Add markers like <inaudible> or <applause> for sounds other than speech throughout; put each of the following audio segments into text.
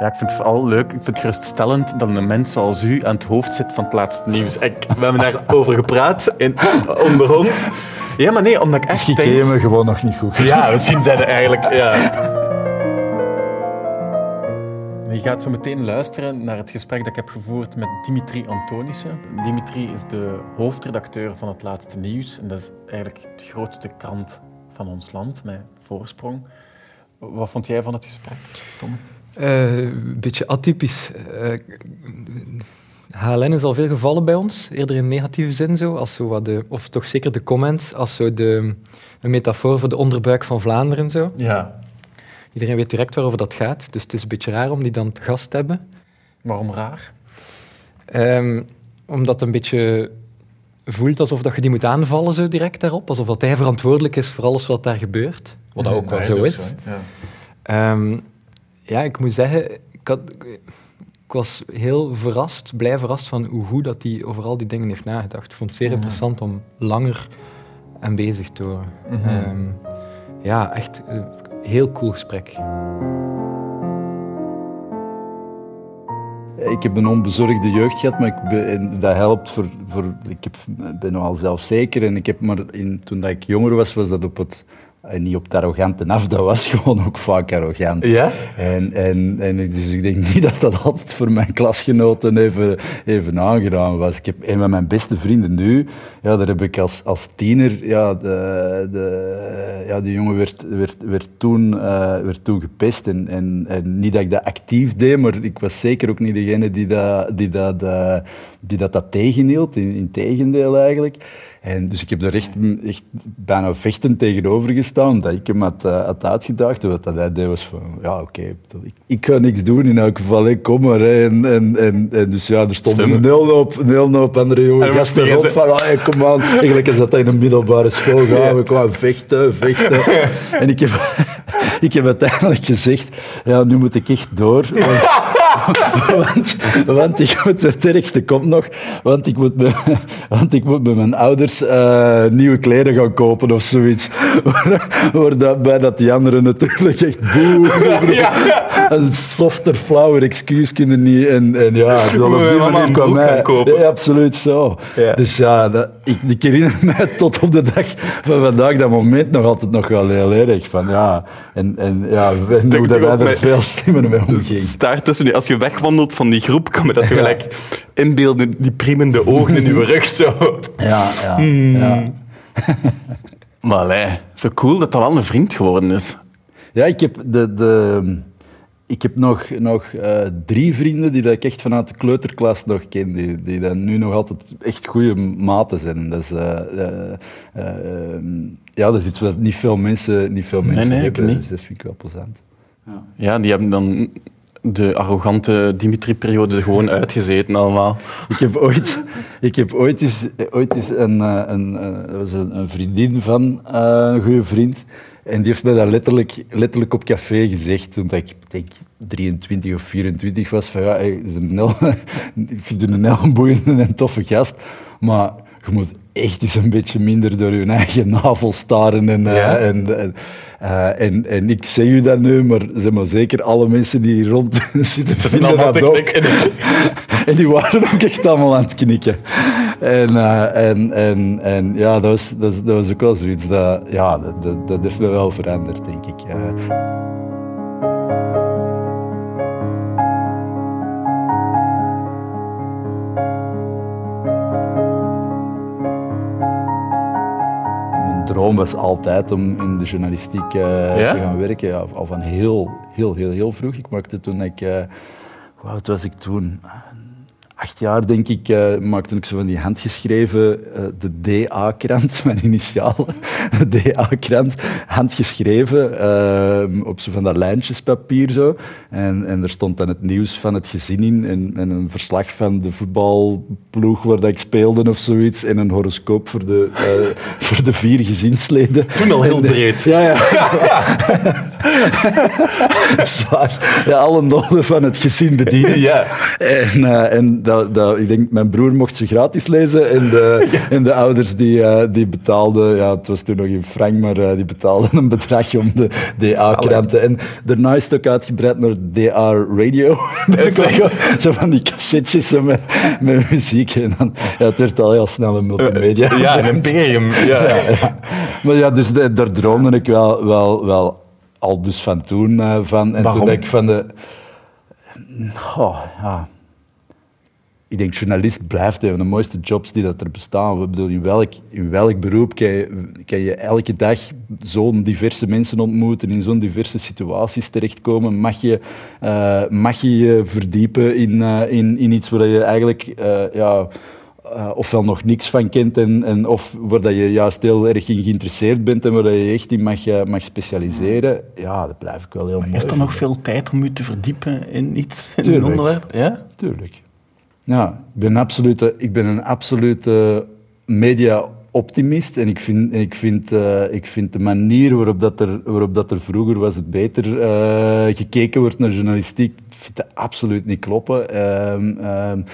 Ja, ik vind het vooral leuk, ik vind het geruststellend dat een mens zoals u aan het hoofd zit van het laatste nieuws. Ik, we hebben daarover gepraat in, onder ons. Ja, maar nee, omdat ik echt Misschien ken je me gewoon nog niet goed. Ja, misschien zijn er eigenlijk... Ja. Je gaat zo meteen luisteren naar het gesprek dat ik heb gevoerd met Dimitri Antonissen. Dimitri is de hoofdredacteur van het laatste nieuws. En dat is eigenlijk de grootste krant van ons land, met voorsprong. Wat vond jij van het gesprek, Tom? Uh, een beetje atypisch. HLN is al veel gevallen bij ons, eerder in negatieve zin zo, als zo wat de, of toch zeker de comments, als zo de, een metafoor voor de onderbuik van Vlaanderen zo. Ja. Iedereen weet direct waarover dat gaat, dus het is een beetje raar om die dan te gast te hebben. Waarom raar? Um, omdat het een beetje voelt alsof dat je die moet aanvallen zo direct daarop, alsof dat hij verantwoordelijk is voor alles wat daar gebeurt, wat dat ook wel zo is. Zo, ja. Um, ja, ik moet zeggen, ik, had, ik, was heel verrast, blij verrast van hoe goed dat hij over al die dingen heeft nagedacht. Ik vond het zeer mhm. interessant om langer aanwezig te horen. Mm um, ja, echt een heel cool gesprek. Ik heb een onbezorgde jeugd gehad, maar ik ben, dat helpt voor, voor... Ik heb, ben nogal zelfzeker en ik heb maar in, toen dat ik jonger was, was dat op het en niet op het arrogante af, dat was <laughs> gewoon ook vaak arrogant. Ja? En, en, en dus ik denk <laughs> niet dat dat altijd voor mijn klasgenoten even, even aangenaam was. Ik heb een van mijn beste vrienden nu, ja, daar heb ik als, als tiener, ja, de, de, ja, die jongen werd, werd, werd, toen, uh, werd toen gepest. En, en, en, niet dat ik dat actief deed, maar ik was zeker ook niet degene die dat, die dat, uh, die dat, dat tegenhield, in, in tegendeel eigenlijk. En dus ik heb er echt, echt bijna vechtend tegenover gestaan, dat ik hem had, uh, had uitgedaagd. Wat dat hij deed was van, ja oké, ik, ik, ga niks doen in elk geval, hè, kom maar. Hè. En, en, en, en, dus ja, er stonden een heel hoop, een heel hoop andere jonge gasten rond van, ah, kom aan. Eigenlijk is dat in een middelbare school gaan, we kwamen vechten, vechten. <laughs> en ik heb, <laughs> ik heb uiteindelijk gezegd, ja, nu moet ik echt door. Want, want, <laughs> want ik moet, het ergste komt nog, want ik moet, me, <laughs> want ik moet met mijn ouders uh, nieuwe kleren gaan kopen of zoiets. <laughs> Waarbij dat die anderen natuurlijk echt boe. Ja, ja. Een softer, flauwer excuus kunnen niet. En, en ja, dan op die manier kwam mij. Ja, absoluut zo. Ja. Dus ja, dat, ik, ik herinner mij tot op de dag van vandaag dat moment nog altijd nog wel heel erg. Van, ja, en, en ja, en hoe dat wij er veel slimmer mee omgingen. Staart tussen als je wegwandelt van die groep, kan je dat zo gelijk inbeelden, die priemende ogen in je rug. Zo. Ja, ja. Hmm. ja. <laughs> maar allee, zo cool dat dat wel een vriend geworden is. Ja, ik heb, de, de, ik heb nog, nog uh, drie vrienden die dat ik echt vanuit de kleuterklas nog ken, die, die dan nu nog altijd echt goede maten zijn. Dat is, uh, uh, ja, dat is iets wat niet veel mensen, niet veel mensen nee, nee, hebben, dus dat vind ik wel plezant. Ja. ja, die hebben dan de arrogante Dimitri-periode gewoon uitgezeten allemaal. Ik heb ooit, ik heb ooit eens, ooit eens een, eh, een, eh, een, een vriendin van uh, een goede vriend. En die heeft mij dat letterlijk, letterlijk op café gezegd, toen ik denk 23 of 24 was. Van, ja, <laughs> ik vind een heel boeiende en toffe gast. Maar je moet echt eens een beetje minder door je eigen navel staren. En, uh, en, en, uh, en, en, ik zeg u dat nu, maar zeg maar zeker alle mensen die hier rond <laughs> zitten vinden dat ook. <laughs> en die waren ook echt allemaal aan het knikken. En, uh, en, en, en ja, dat was, dat, was, dat was ook wel zoiets. Dat, ja, dat, dat, dat heeft me wel veranderd, denk ik. Droom was altijd om in de journalistiek uh, te gaan werken. Ja, al van heel, heel, heel, heel vroeg. Ik maakte toen ik... Uh, hoe oud was ik toen? Acht jaar, denk ik, uh, maakte ik zo van die handgeschreven, uh, de DA-krant, <laughs> mijn initialen, de DA-krant, handgeschreven, uh, op zo van dat lijntjespapier zo. En, en er stond dan het nieuws van het gezin in en, en een verslag van de voetbalploeg waar dat ik speelde of zoiets en een horoscoop voor de, <laughs> voor de vier gezinsleden. Toen al heel breed. <laughs> Ja, ja. Zwaar. Ja, alle noden van het gezin bedienen. Ja. En, en dat, dat, ik denk, mijn broer mocht ze gratis lezen en de, <laughs> en de ouders die, uh, die betaalden, ja, het was toen nog in frank, maar uh, die betaalden een bedrag om de DA-kranten. En daarna is het ook uitgebreid naar DA Radio. <laughs> zo van die cassettes met, met muziek. En dan, ja, het werd al heel snel een multimedia. Ja, een <laughs> imperium. Ja. ja, Maar ja, dus de, daar droomde ik wel, wel, wel al dus van toen uh, van. En Waarom? toen ik van de... Oh, ja ik denk, journalist blijft een van de mooiste jobs die dat er bestaan. Ik bedoel, in, welk, in welk beroep kan je, kan je elke dag zo'n diverse mensen ontmoeten, in zo'n diverse situaties terechtkomen? Mag je uh, mag je, je verdiepen in, uh, in, in iets waar je eigenlijk uh, ja, ofwel nog niks van kent, en, en, of waar dat je juist heel erg in geïnteresseerd bent en waar je echt in mag, mag specialiseren? Ja, dat blijf ik wel heel maar mooi. Is er nog veel tijd om je te verdiepen in iets, in een onderwerp? Ja? Tuurlijk. Ja, ik ben, absolute, ik ben een absolute media-optimist en ik vind, ik, vind, uh, ik vind de manier waarop, dat er, waarop dat er vroeger was het beter uh, gekeken wordt naar journalistiek, vind dat absoluut niet kloppen. Um, um,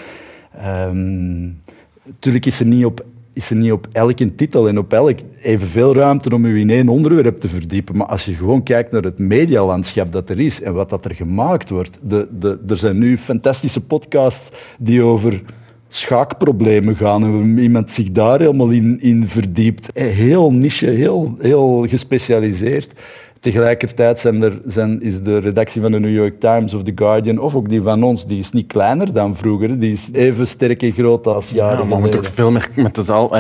um, natuurlijk is er niet op is er niet op elke titel en op elk evenveel ruimte om u in één onderwerp te verdiepen. Maar als je gewoon kijkt naar het medialandschap dat er is en wat dat er gemaakt wordt. De, de, er zijn nu fantastische podcasts die over schaakproblemen gaan en iemand zich daar helemaal in, in verdiept. Heel niche, heel, heel gespecialiseerd. Tegelijkertijd zijn er, zijn, is de redactie van de New York Times of The Guardian, of ook die van ons, die is niet kleiner dan vroeger. Die is even sterk en groot als jaren ja, maar toch veel meer met de zaal,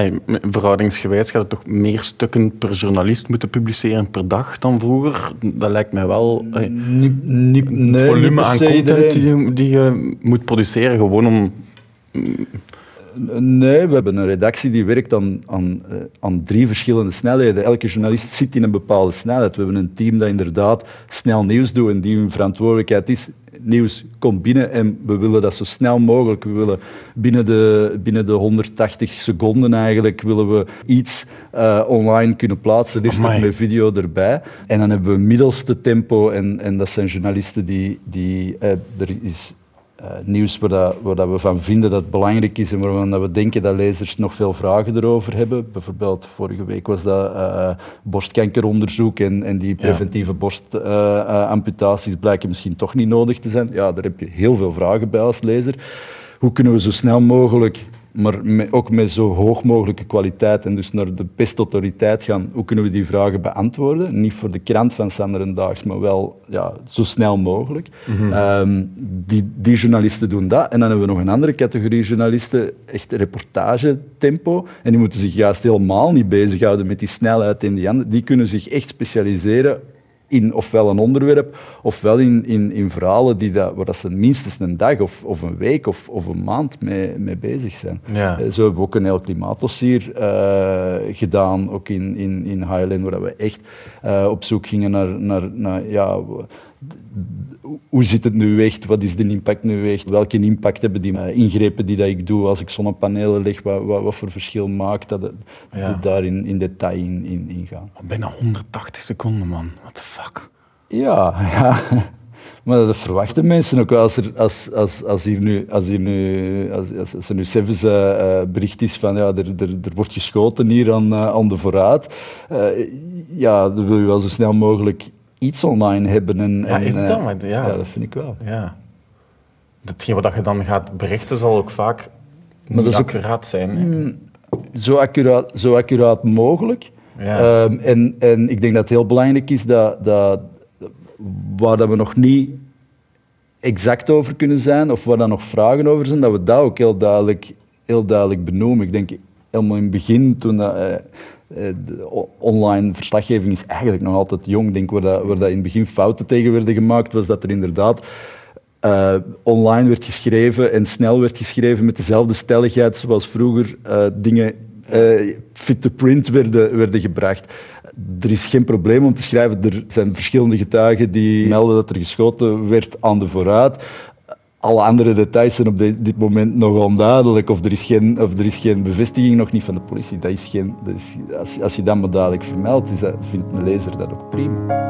verhoudingsgewijs gaat het toch meer stukken per journalist moeten publiceren per dag dan vroeger? Dat lijkt mij wel... Ey, niet, niet, het nee, volume niet aan content die je, die je moet produceren, gewoon om... Nee, we hebben een redactie die werkt aan, aan, aan drie verschillende snelheden. Elke journalist zit in een bepaalde snelheid. We hebben een team dat inderdaad snel nieuws doet en die hun verantwoordelijkheid is. Nieuws komt binnen en we willen dat zo snel mogelijk. We willen binnen de, binnen de 180 seconden eigenlijk willen we iets uh, online kunnen plaatsen, liefst nog met video erbij. En dan hebben we middelste tempo en, en dat zijn journalisten die... die uh, er is uh, nieuws waar, dat, waar dat we van vinden dat het belangrijk is en waarvan dat we denken dat lezers nog veel vragen erover hebben. Bijvoorbeeld vorige week was dat uh, borstkankeronderzoek en, en die preventieve ja. borstamputaties uh, blijken misschien toch niet nodig te zijn. Ja, daar heb je heel veel vragen bij als lezer. Hoe kunnen we zo snel mogelijk maar met, ook met zo hoog mogelijke kwaliteit en dus naar de beste autoriteit gaan. Hoe kunnen we die vragen beantwoorden? Niet voor de krant van Sander en Daags, maar wel ja, zo snel mogelijk. Mm -hmm. um, die, die journalisten doen dat. En dan hebben we nog een andere categorie journalisten, echt reportagetempo. En die moeten zich juist helemaal niet bezighouden met die snelheid en die andere. Die kunnen zich echt specialiseren in ofwel een onderwerp, ofwel in, in, in verhalen die dat, waar dat ze minstens een dag of, of een week of, of een maand mee, mee bezig zijn. Ja. Zo hebben we ook een heel klimaatdossier uh, gedaan, ook in, in, in Highland, waar we echt uh, op zoek gingen naar, naar, naar ja, hoe zit het nu echt? Wat is de impact nu echt? Welke impact hebben die uh, ingrepen die dat ik doe als ik zonnepanelen leg? Wat, wat, wat voor verschil maakt dat? Ja. Dat daar in, in detail in, in, in gaan. Bijna 180 seconden, man. What the fuck? Ja, <laughs> ja. Maar dat verwachten mensen ook wel. Als er, als, als, als hier nu, als hier nu, als, als er nu Sevens uh, bericht is van ja, er, er, er wordt geschoten hier aan, uh, aan de voorraad, uh, ja, dan wil je wel zo snel mogelijk iets online hebben. En, ja, en, is het dan? Ja. ja, dat vind ik wel. Ja. Hetgeen wat je dan gaat berichten zal ook vaak maar dat is accuraat ook, zijn. Mm, zo, accuraat, zo accuraat mogelijk. Ja. Um, en, en ik denk dat het heel belangrijk is dat, dat waar dat we nog niet exact over kunnen zijn, of waar dan nog vragen over zijn, dat we dat ook heel duidelijk, heel duidelijk benoemen. Ik denk helemaal in het begin, toen dat, de online verslaggeving is eigenlijk nog altijd jong. Denk waar, dat, waar in het begin fouten tegen werden gemaakt, was dat er inderdaad uh, online werd geschreven en snel werd geschreven met dezelfde stelligheid zoals vroeger uh, dingen fit to print werden, werden gebracht. Er is geen probleem om te schrijven. Er zijn verschillende getuigen die melden dat er geschoten werd aan de vooruit alle andere details zijn op dit moment nog onduidelijk. Of er, is geen, of er is geen bevestiging nog niet van de politie. Dat is geen, dat is, als, als je dat maar duidelijk vermeldt, is dat, vindt een lezer dat ook prima.